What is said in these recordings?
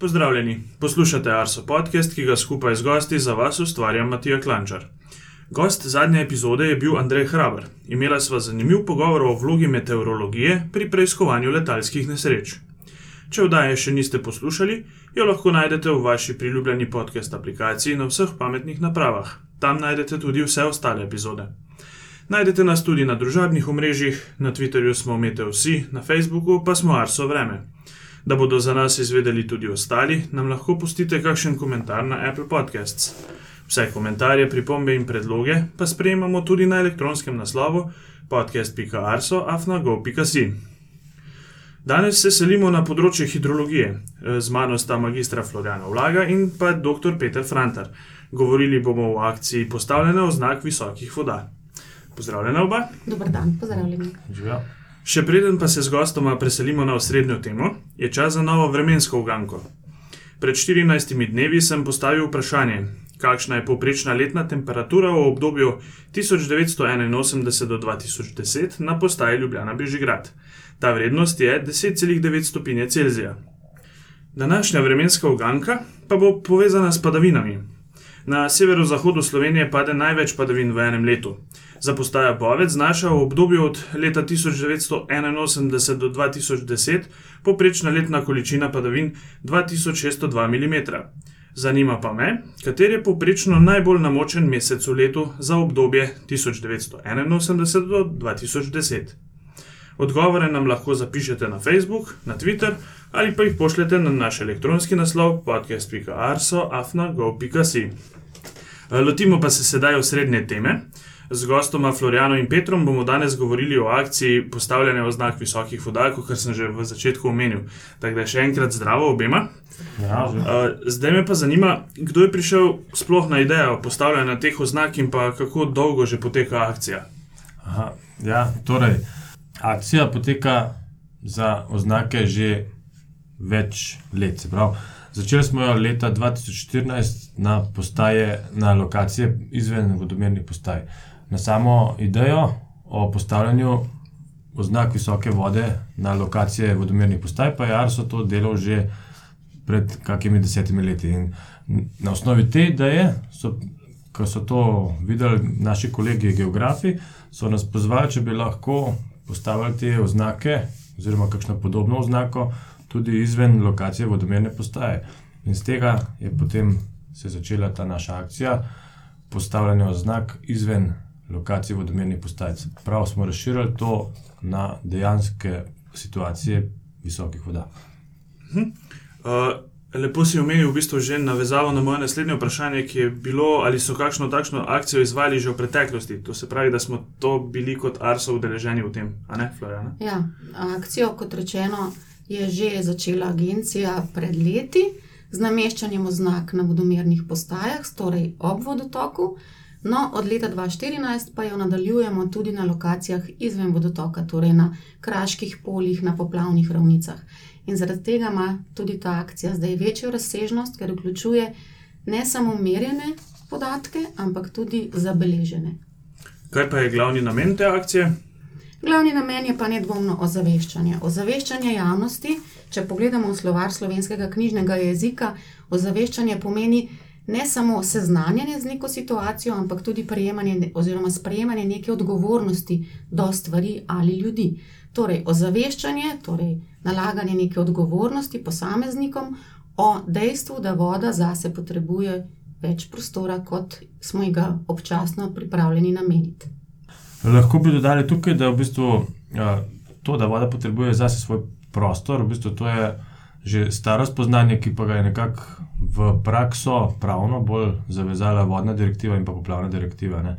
Pozdravljeni, poslušate Arso podcast, ki ga skupaj z gosti za vas ustvarja Matija Klančar. Gost zadnje epizode je bil Andrej Hraber. Imela sva zanimiv pogovor o vlogi meteorologije pri preiskovanju letalskih nesreč. Če vdaje še niste poslušali, jo lahko najdete v vaši priljubljeni podcast aplikaciji na vseh pametnih napravah. Tam najdete tudi vse ostale epizode. Najdete nas tudi na družabnih omrežjih, na Twitterju smo Meteosi, na Facebooku pa smo Arso Vreme. Da bodo za nas izvedeli tudi ostali, nam lahko pustite kakšen komentar na Apple Podcasts. Vse komentarje, pripombe in predloge pa sprejemamo tudi na elektronskem naslovu podcast.arso.afnago.si. Danes se selimo na področje hidrologije. Z mano sta magistra Floriana Vlaga in pa dr. Peter Frantar. Govorili bomo o akciji postavljanja oznak visokih voda. Pozdravljena oba. Dober dan, pozdravljeni. Živijo. Še preden pa se z gostoma preselimo na osrednjo temo, je čas za novo vremensko uganko. Pred 14 dnevi sem postavil vprašanje, kakšna je povprečna letna temperatura v obdobju 1981 do 2010 na postaji Ljubljana Bežigrad. Ta vrednost je 10,9 stopinje Celzija. Današnja vremenska uganka pa bo povezana s padavinami. Na severozahodu Slovenije pade največ padavin v enem letu. Za postajo Bovec znaša v obdobju od leta 1981 do 2010 poprečna letna količina padavin 2602 mm. Zanima pa me, kater je poprečno najbolj namočen mesec v letu za obdobje 1981 do 2010. Odgovore nam lahko zapišete na Facebook, na Twitter ali pa jih pošljete na naš elektronski naslov podcast.arso.afna.go.si. Lotimo pa se sedaj osrednje teme. Z gostoma Floriano in Petrom bomo danes govorili o akciji postavljanja oznak visokih voda, kot sem že v začetku omenil. Tako da še enkrat zdravo obema. Ja, zdaj me pa zanima, kdo je prišel sploh na idejo postavljanja teh oznak in pa kako dolgo že poteka akcija. Aha, ja, torej, akcija poteka za oznake že več let. se pravi, Začeli smo jo leta 2014 na postaje, na lokacije izven vodomernih postaj. Na samo idejo o postavljanju oznak visoke vode na lokacije vodomernih postaj pa je Arso to delal že pred kakimi desetimi leti. In na osnovi te ideje, so, ko so to videli naši kolegi geografi, so nas pozvali, če bi lahko postavili te oznake, oziroma kakšno podobno oznako, tudi izven lokacije vodomerne postaje. In z tega je potem se začela ta naša akcija postavljanja oznak izven lokacije vodomernih postaj. Prav smo razširili to na dejanske situacije visokih voda. Uh, lepo si omenil v bistvu že navezavo na moje naslednje vprašanje, ki je bilo, ali so kakšno takšno akcijo izvajali že v preteklosti. To se pravi, da smo to bili kot Arso udeleženi v tem, a ne, Floriana? Ja, akcijo, kot rečeno, je že začela agencija pred leti z nameščanjem oznak na vodomernih postajah, torej ob vodotoku. No, od leta 2014 pa jo nadaljujemo tudi na lokacijah izven vodotoka, torej na kraških poljih, na poplavnih ravnicah. In zaradi tega ima tudi ta akcija zdaj večjo razsežnost, ker vključuje ne samo merjene podatke, ampak tudi zabeležene. Kaj pa je glavni namen te akcije? Glavni namen je pa nedvomno ozaveščanje. Ozaveščanje javnosti, če pogledamo v slovar slovenskega knjižnega jezika, ozaveščanje pomeni ne samo seznanjanje z neko situacijo, ampak tudi prejemanje oziroma sprejemanje neke odgovornosti do stvari ali ljudi. Torej, ozaveščanje, torej nalaganje neke odgovornosti posameznikom o dejstvu, da voda zase potrebuje več prostora, kot smo ga občasno pripravljeni nameniti. Lahko bi dodali tukaj, da v bistvu to, da voda potrebuje zase svoj prostor, v bistvu to je že staro spoznanje, ki pa ga je nekako v prakso pravno bolj zavezala vodna direktiva in pa poplavna direktiva. Ne.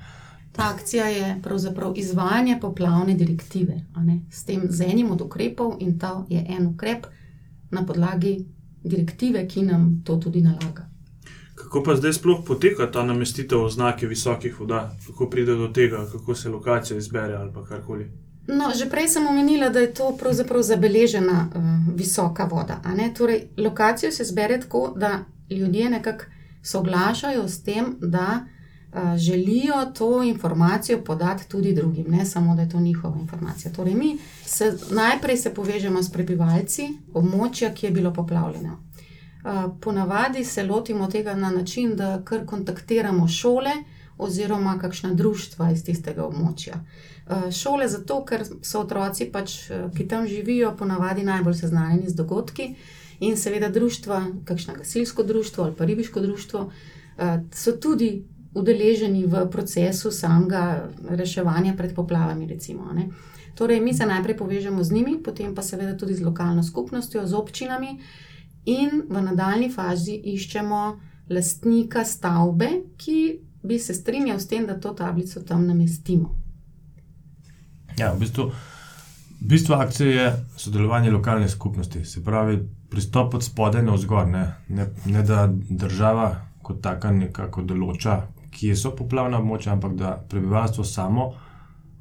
Ta akcija je pravzaprav izvajanje poplavne direktive, a ne, s tem z enim od ukrepov, in to je en ukrep na podlagi direktive, ki nam to tudi nalaga. Kako pa zdaj sploh poteka ta namestitev oznake visokih voda? Kako pride do tega, kako se lokacija izbere ali pa karkoli? No, že prej sem omenila, da je to pravzaprav zabeležena uh, visoka voda. a ne. Torej, lokacijo se zbere tako, da ljudje nekako soglašajo s tem, da uh, želijo to informacijo podati tudi drugim, ne samo, da je to njihova informacija. Torej, mi se najprej se povežemo s prebivalci območja, ki je bilo poplavljeno. Ponavadi se lotimo tega na način, da kar kontaktiramo šole oziroma kakšna društva iz tistega območja. Šole zato, ker so otroci, pač, ki tam živijo, ponavadi najbolj seznanjeni z dogodki, in seveda društva, kakšno gasilsko društvo ali pa ribiško društvo, so tudi udeleženi v procesu samega reševanja pred poplavami. Recimo, torej, mi se najprej povežemo z njimi, potem pa seveda tudi z lokalno skupnostjo, z občinami, in v nadaljni fazi iščemo lastnika stavbe, ki bi se strinjal s tem, da to tablico tam namestimo. Ja, v bistvu, bistvo akcije je sodelovanje lokalne skupnosti, se pravi, pristop od spodaj na vzgor. Ne, ne, ne da država kot taka nekako določa, kje so poplavna območja, ampak da prebivalstvo samo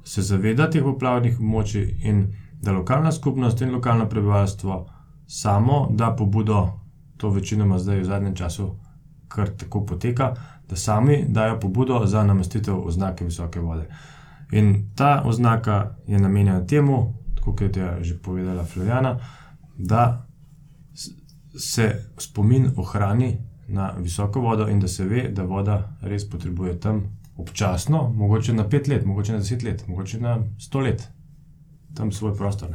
se zaveda teh poplavnih območij in da lokalna skupnost in lokalno prebivalstvo samo da pobudo, to večinoma zdaj v zadnjem času kar tako poteka, da sami dajo pobudo za namestitev oznake visoke vode. In ta oznaka je namenjena temu, kot je že povedala Floriana, da se spomin ohrani na visoko vodo in da se ve, da voda res potrebuje tam občasno, mogoče na pet let, mogoče na deset let, mogoče na sto let, tam svoj prostor.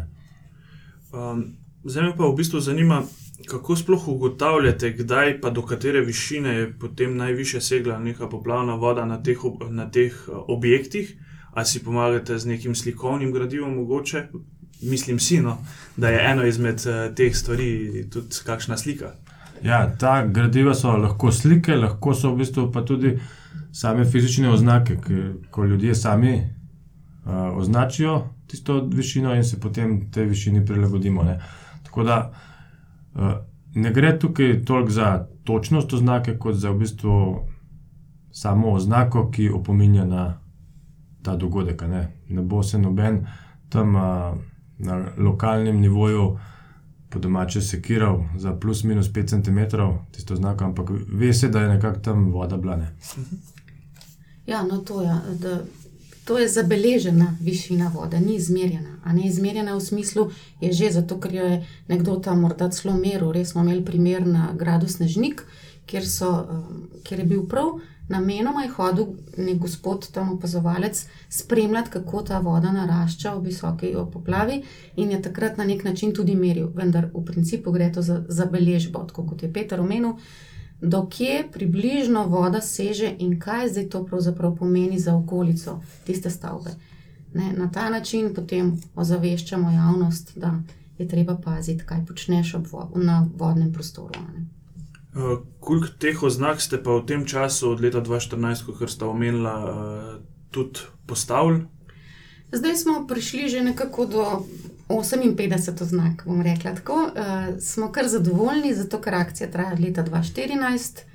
Um, zdaj me pa v bistvu zanima, kako sploh ugotavljate, kdaj pa do katere višine je potem najviše segla neka poplavna voda na teh, na teh objektih. Ali si pomagate z nekim slikovnim gradivom, mogoče, mislim, si, no, da je eno izmed uh, teh stvari tudi kakšna slika. Ja, ta gradiva so lahko slike, lahko so v bistvu pa tudi same fizične oznake, ki, ko ljudje sami uh, označijo tisto višino in se potem tej višini prilagodimo. Ne. Tako da uh, ne gre tukaj toliko za točnost oznake, kot za v bistvu samo oznako, ki opominja na ta dogodek. Ne, ne bo se noben tam. Uh, na lokalnem nivoju, po domače, sekiral za plus minus 5 cm, tisto znak, ampak ve se, da je nekako tam voda blane. Ja, no, to je. Da... To je zabeležena višina vode, ni izmerjena. A ne izmerjena v smislu, je že zato, ker je nekdo tam morda celo meril. Res smo imeli primer na gradu Snežnik, kjer, so, um, kjer je bil prav namenoma je hodil nek gospod, tam opazovalec, spremljati, kako ta voda narašča v visoki poplavi, in je takrat na nek način tudi meril. Vendar v principu gre to za zabeležbo, kot je Peter omenil, dokje približno voda seže in kaj zdaj to pravzaprav pomeni za okolico tiste stavbe. Ne, na ta način potem ozaveščamo javnost, da je treba paziti, kaj počneš vo na vodnem prostoru. Ne. Eh, koliko teh oznak ste pa v tem času, od leta 2014, kot ste omenili, uh, tudi postavili? Zdaj smo prišli že nekako do 58 oznak, bom rekla tako. Uh, smo kar zadovoljni, zato ker akcija traja od leta 2014.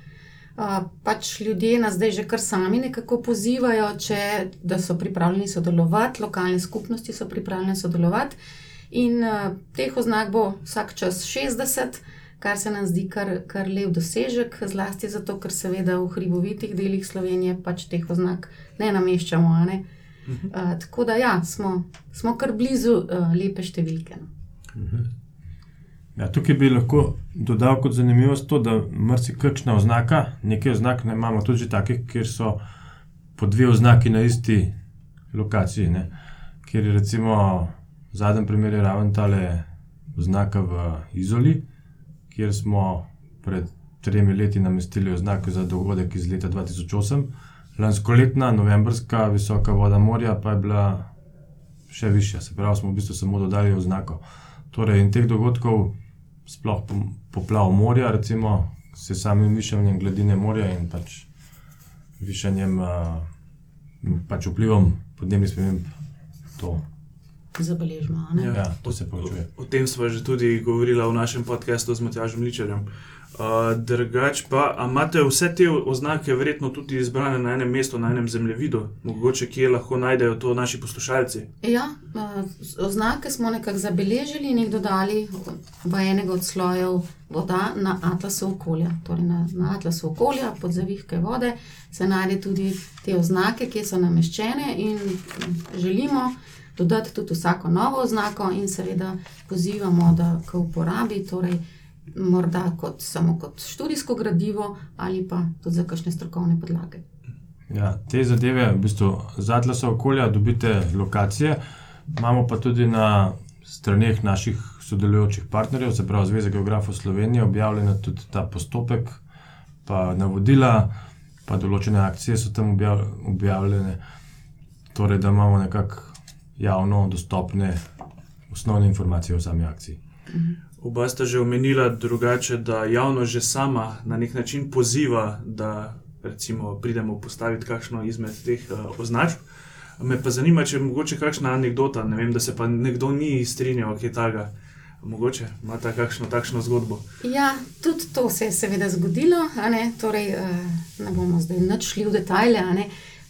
Uh, pač ljudje nas zdaj že kar sami nekako pozivajo, če, da so pripravljeni sodelovati, lokalne skupnosti so pripravljene sodelovati. In uh, teh oznak bo vsak čas 60 kar se nam zdi kar, kar lep dosežek, zlasti zato, ker seveda v hribovitih delih Slovenije pač teh oznak ne nameščamo. Ne? Uh, tako da ja, smo, smo kar blizu uh, lepe številke. No. Mhm. Ja, tukaj bi lahko dodal kot zanimivost to, da marsikakšna oznaka, nekaj oznak ne imamo tudi takih, kjer so po dve oznaki na isti lokaciji. Ne? Ker je recimo v zadnjem primeru ravno tale oznaka v Izoli, kjer smo pred tremi leti namestili oznake za dogodek iz leta 2008. Lansko letna, novembrska visoka voda morja pa je bila še višja, se pravi, smo v bistvu samo dodali oznako. Torej, in teh dogodkov, sploh poplav morja, recimo, se samim višanjem gladine morja in pač višanjem, pač vplivom podnebnih sprememb, to zabeležimo. Ja, ja, to se povečuje. O, o tem smo že tudi govorili v našem podkastu z Matjažem Ličerjem. Uh, drugač pa, imate vse te oznake verjetno tudi izbrane na enem mestu, na enem zemljevidu, mogoče kje lahko najdejo to naši poslušalci? Ja, uh, oznake smo nekako zabeležili in jih dodali v enega od slojev voda na atlasu okolja. Torej na, na atlasu okolja, pod zavihke vode, se najde tudi te oznake, ki so nameščene in želimo dodati tudi vsako novo oznako, in seveda pozivamo, da k uporabi, torej morda kot, samo kot študijsko gradivo ali pa tudi za kakšne strokovne podlage. Ja, te zadeve, v bistvu, z Atlasa okolja dobite lokacije, imamo pa tudi na straneh naših sodelujočih partnerjev, se pravi Zveze geografov Slovenije, objavljena tudi ta postopek, pa navodila, pa določene akcije so tam objav, objavljene. Torej, da imamo nekako javno dostopne osnovne informacije o sami akciji. Oba sta že omenila drugače, da javnost že sama na nek način poziva, da recimo pridemo postaviti kakšno izmed teh uh, označb. Me pa zanima, če je mogoče kakšna anekdota, ne vem, da se pa nekdo ni strinjal, kaj takega. Mogoče imate kakšno takšno zgodbo. Ja, tudi to se je seveda zgodilo, ne, torej, eh, ne bomo zdaj šli v detajle, ne.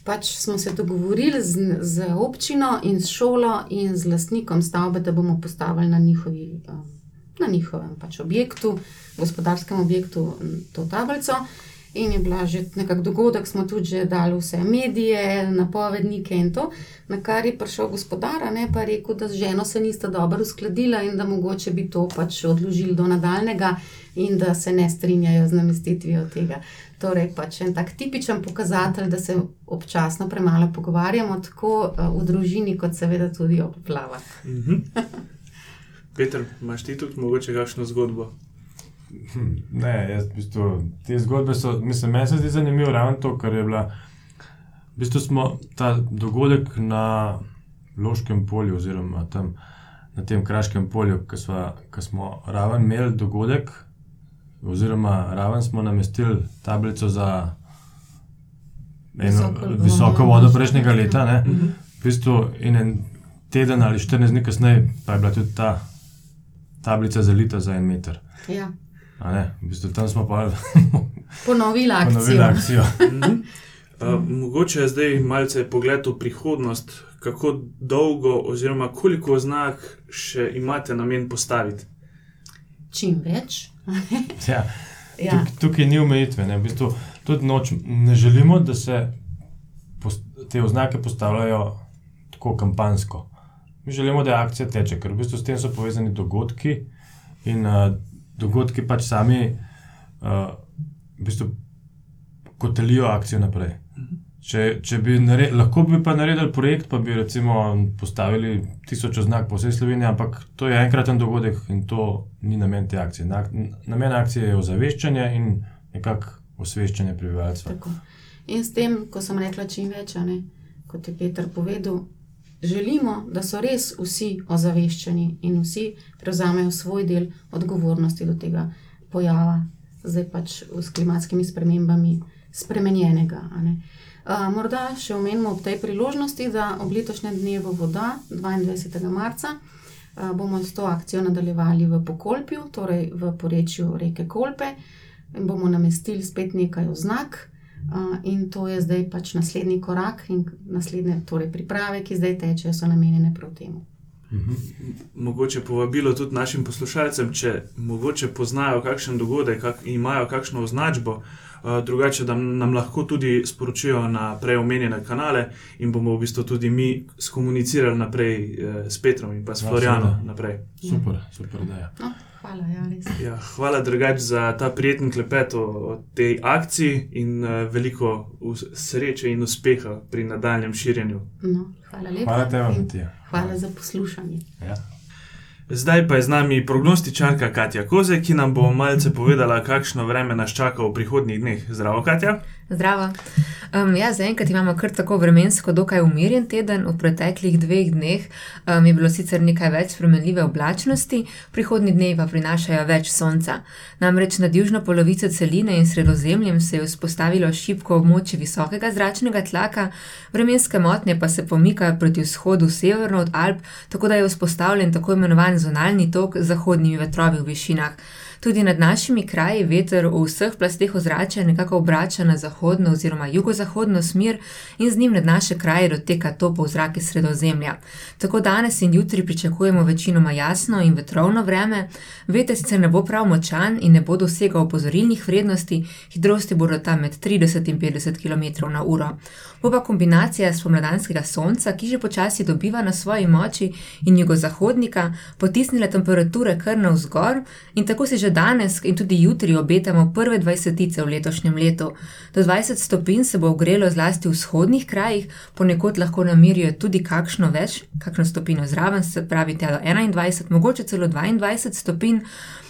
Pač smo se dogovorili z, z občino in s šolo in z lastnikom stavbe, da bomo postavili na, njihovi, eh, na njihovem pač objektu, gospodarskem objektu, to tablico. In je bila že nekako dogodek, smo tudi že dali vse medije, napovednike in to, na kar je prišel gospodar, ne pa rekel, da z ženo se nista dobro uskladila in da mogoče bi to pač odložili do nadaljnega in da se ne strinjajo z namestitvijo tega. Torej, pač en tak tipičen pokazatelj, da se občasno premalo pogovarjamo, tako eh, v družini, kot seveda tudi ob plavah. Mhm. Peter, imaš ti tudi mogoče kakšno zgodbo? Hm, Ne, jaz v bistvu, te zgodbe so, mislim, meni se zdi zanimivo ravno to, kar je bila. V bistvu smo ta dogodek na Loškem polju, oziroma tam na tem kraškem polju, ki ki smo raven imeli dogodek, oziroma raven smo namestili tablico za eno Visoko- visoko vodo prejšnjega leta. Ne? Mhm. V bistvu in en teden ali 14 dni kasneje pa je bila tudi ta tablica zalita za en meter. Ja. A Ne, v bistvu tam smo pa Ponovila akcijo. ponovili akcijo. Mhm. Uh, mogoče je zdaj malce pogled v prihodnost, kako dolgo oziroma koliko oznak še imate namen postaviti. Čim več. Ja, Ja. tuk, tukaj ni omejitve. Ne, v bistvu, tudi noč ne želimo, da se pos, te oznake postavljajo tako kampansko. Mi želimo, da akcija teče, ker v bistvu s tem so povezani dogodki in uh, dogodki pač sami uh, v bistvu kotelijo akcijo naprej. Če, če bi nared, lahko bi pa naredili projekt, pa bi recimo postavili tisoč oznak po vsej Sloveniji, ampak to je enkraten dogodek in to ni namen te akcije. Na, namen akcije je ozaveščanje in nekako osveščanje prebivalstva. Tako. In s tem, ko sem rekla čim več, a ne, kot je Peter povedal, želimo, da so res vsi ozaveščeni in vsi prevzamejo svoj del odgovornosti do tega pojava, zdaj pač s klimatskimi spremembami spremenjenega. Uh, morda še omenimo ob tej priložnosti, da ob letošnjem dnevu voda, 22. marca, uh, bomo s to akcijo nadaljevali v Pokolpju, torej v porečju reke Kolpe, in bomo namestili spet nekaj oznak. Uh, in to je zdaj pač naslednji korak, in naslednje torej priprave, ki zdaj tečejo, so namenjene prav temu. Mogoče povabilo tudi našim poslušalcem, če mogoče poznajo kakšen dogodek, kak, imajo kakšno označbo, uh, drugače da nam lahko tudi sporočijo na prej omenjene kanale in bomo v bistvu tudi mi skomunicirali naprej uh, s Petrom in pa s Ja, naprej. Super, super, da je. No, hvala, ja, res. Ja, hvala, drugač, za ta prijeten klepet o, o tej akciji in uh, veliko sreče in uspeha pri nadaljem širjenju. No, hvala lepa. Hvala tebi, in Matija. Hvala za poslušanje. Ja. Zdaj pa je z nami prognostičarka Katja Koze, ki nam bo malce povedala, kakšno vreme nas čaka v prihodnjih dneh. Zdravo, Katja. Zdravo. Um, ja, zaenkrat imamo kar tako vremensko dokaj umirjen teden. V preteklih dveh dneh um, je bilo sicer nekaj več spremenljive oblačnosti, prihodnji dnevi pa prinašajo več sonca. Namreč nad južno polovico celine in sredozemljem se je vzpostavilo šibko območje visokega zračnega tlaka, vremenske motnje pa se pomikajo proti vzhodu severno od Alp, tako da je vzpostavljen tako imenovan zonalni tok z zahodnimi vetrovi v višinah. Tudi nad našimi kraji veter v vseh plasteh ozračja nekako obrača na zahodno oziroma jugozahodno smer in z njim nad naše kraje doteka topov zrak iz sredozemlja. Tako danes in jutri pričakujemo večinoma jasno in vetrovno vreme, veter sicer ne bo prav močan in ne bo dosegal opozorilnih vrednosti, hitrosti bodo tam med 30 in 50 km na uro. Bo pa kombinacija spomladanskega sonca, ki že počasi dobiva na svoji moči, in jugozahodnika potisnila temperature kar navzgor in tako si že že danes in tudi jutri obetamo prve 20 v letošnjem letu. Do 20 stopinj se bo ogrelo zlasti v vzhodnih krajih, ponekod lahko namirijo tudi kakšno več, kakšno stopinjo zraven, se pravi, tja do 21, mogoče celo 22 stopinj.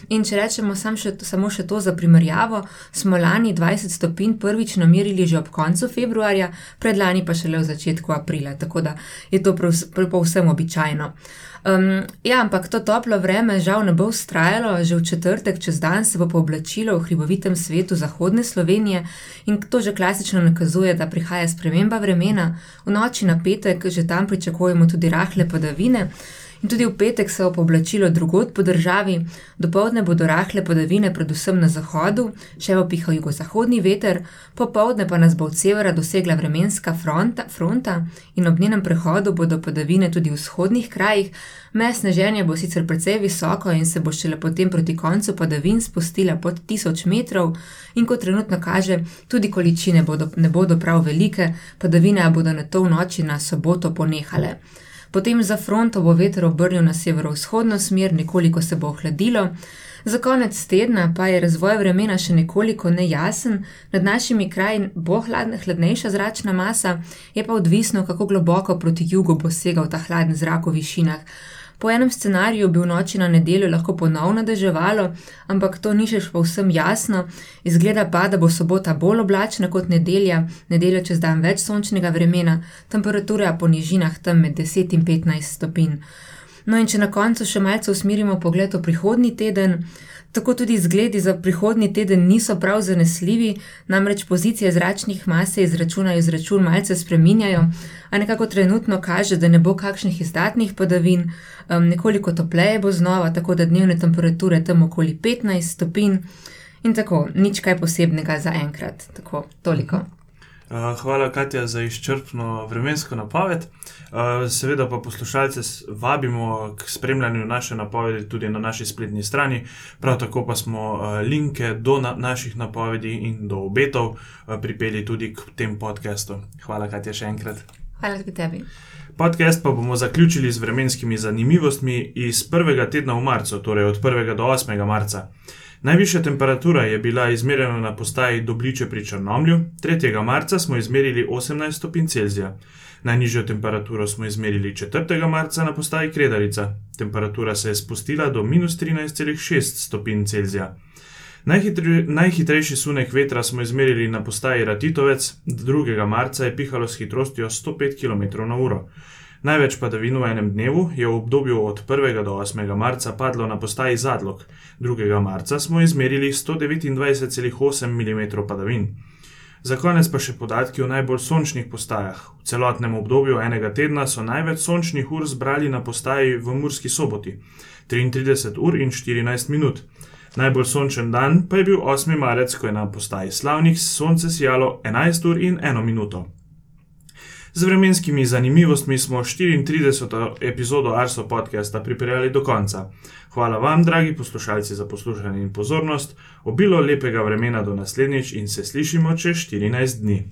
In če rečemo sam še, samo še to za primerjavo, smo lani 20 stopinj prvič namerili že ob koncu februarja, predlani pa šele v začetku aprila, tako da je to povsem običajno. Um, ja, ampak to toplo vreme žal ne bo ustrajalo, že v četrtek čez dan se bo pooblačilo v hribovitem svetu zahodne Slovenije in to že klasično nakazuje, da prihaja sprememba vremena. V noči na petek že tam pričakujemo tudi rahle padavine. In tudi v petek se bo oblačilo drugot po državi, dopoledne bodo rahle padavine, predvsem na zahodu, še bo pihal jugozahodni veter, popoldne pa nas bo od severa dosegla vremenska fronta, fronta in ob njenem prehodu bodo padavine tudi v vzhodnih krajih. Mesne ženje bo sicer precej visoko in se bo šele potem proti koncu padavin spustila pod 1000 metrov, in kot trenutno kaže, tudi količine bodo, ne bodo prav velike, padavine bodo na to v noči na soboto ponehale. Potem za fronto bo veter obrnil na severovzhodno smer, nekoliko se bo ohladilo. Za konec tedna pa je razvoj vremena še nekoliko nejasen, nad našimi kraji bo hladna, hladnejša zračna masa, je pa odvisno, kako globoko proti jugu bo segal ta hladen zrak v višinah. Po enem scenariju bi v noči na nedeljo lahko ponovno deževalo, ampak to ni še povsem jasno. Izgleda pa, da bo sobota bolj oblačna kot nedelja, nedeljo čez dan več sončnega vremena, temperatura po nižinah tam med 10 in 15 stopinj. No in če na koncu še malce usmerimo pogled v prihodnji teden, Tako tudi izgledi za prihodnji teden niso prav zanesljivi, namreč pozicije zračnih mas se izračunajo, izračun malce spreminjajo, a nekako trenutno kaže, da ne bo kakšnih izdatnih padavin, um, nekoliko topleje bo znova, tako da dnevne temperature tam okoli 15 stopinj in tako, nič kaj posebnega za enkrat. Tako, toliko. Eh, hvala, Katja, za izčrpno vremensko napoved. Eh, seveda pa poslušalce vabimo k spremljanju naše napovedi tudi na naši spletni strani. Prav tako pa smo eh, linke do na naših napovedi in do obetov pripeli tudi k tem podkastu. Hvala, Katja, še enkrat. Hvala tudi tebi. Podcast pa bomo zaključili z vremenskimi zanimivostmi iz prvega tedna v marcu, torej od 1. do 8. marca. Najvišja temperatura je bila izmerjena na postaji Dobliče pri Črnomlju, 3. marca smo izmerili 18 stopinj Celzija. Najnižjo temperaturo smo izmerili 4. marca na postaji Kredarica, temperatura se je spustila do minus 13,6 stopinj Celzija. Najhitre, najhitrejši sunek vetra smo izmerili na postaji Ratitovec, 2. marca je pihalo s hitrostjo 105 km/h. Največ padavin v enem dnevu je v obdobju od 1. do 8. marca padlo na postaji Zadlog, 2. marca smo izmerili 129,8 mm padavin. Za konec pa še podatki o najbolj sončnih postajah. V celotnem obdobju enega tedna so največ sončnih ur zbrali na postaji v Murski soboti 33 ur in 14 minut. Najbolj sončen dan pa je bil 8. marec, ko je na postaji Slavnih sonce sijalo 11 ur in 1 minuto. Z vremenskimi zanimivostmi smo 34. epizodo Arso podcasta pripeljali do konca. Hvala vam, dragi poslušalci, za poslušanje in pozornost, obilo lepega vremena do naslednjič in se slišimo čez 14 dni.